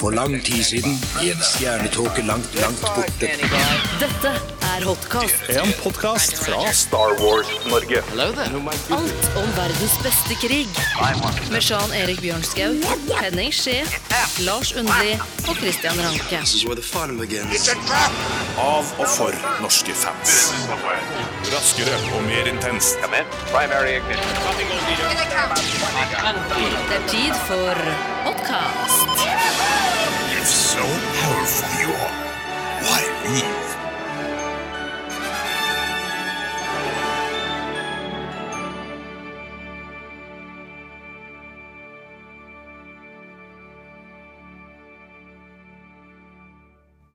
For lang tid siden, i en stjernetåke langt, langt borte, Dette er Hotcast. En podkast fra Star Wars Norge. Alt om verdens beste krig. Med Jean Erik Bjørnskau, Henning Skje, Lars Undli og Christian Ranke. Av og for norske fans. Raskere og mer intenst. Det er tid for Hotcast.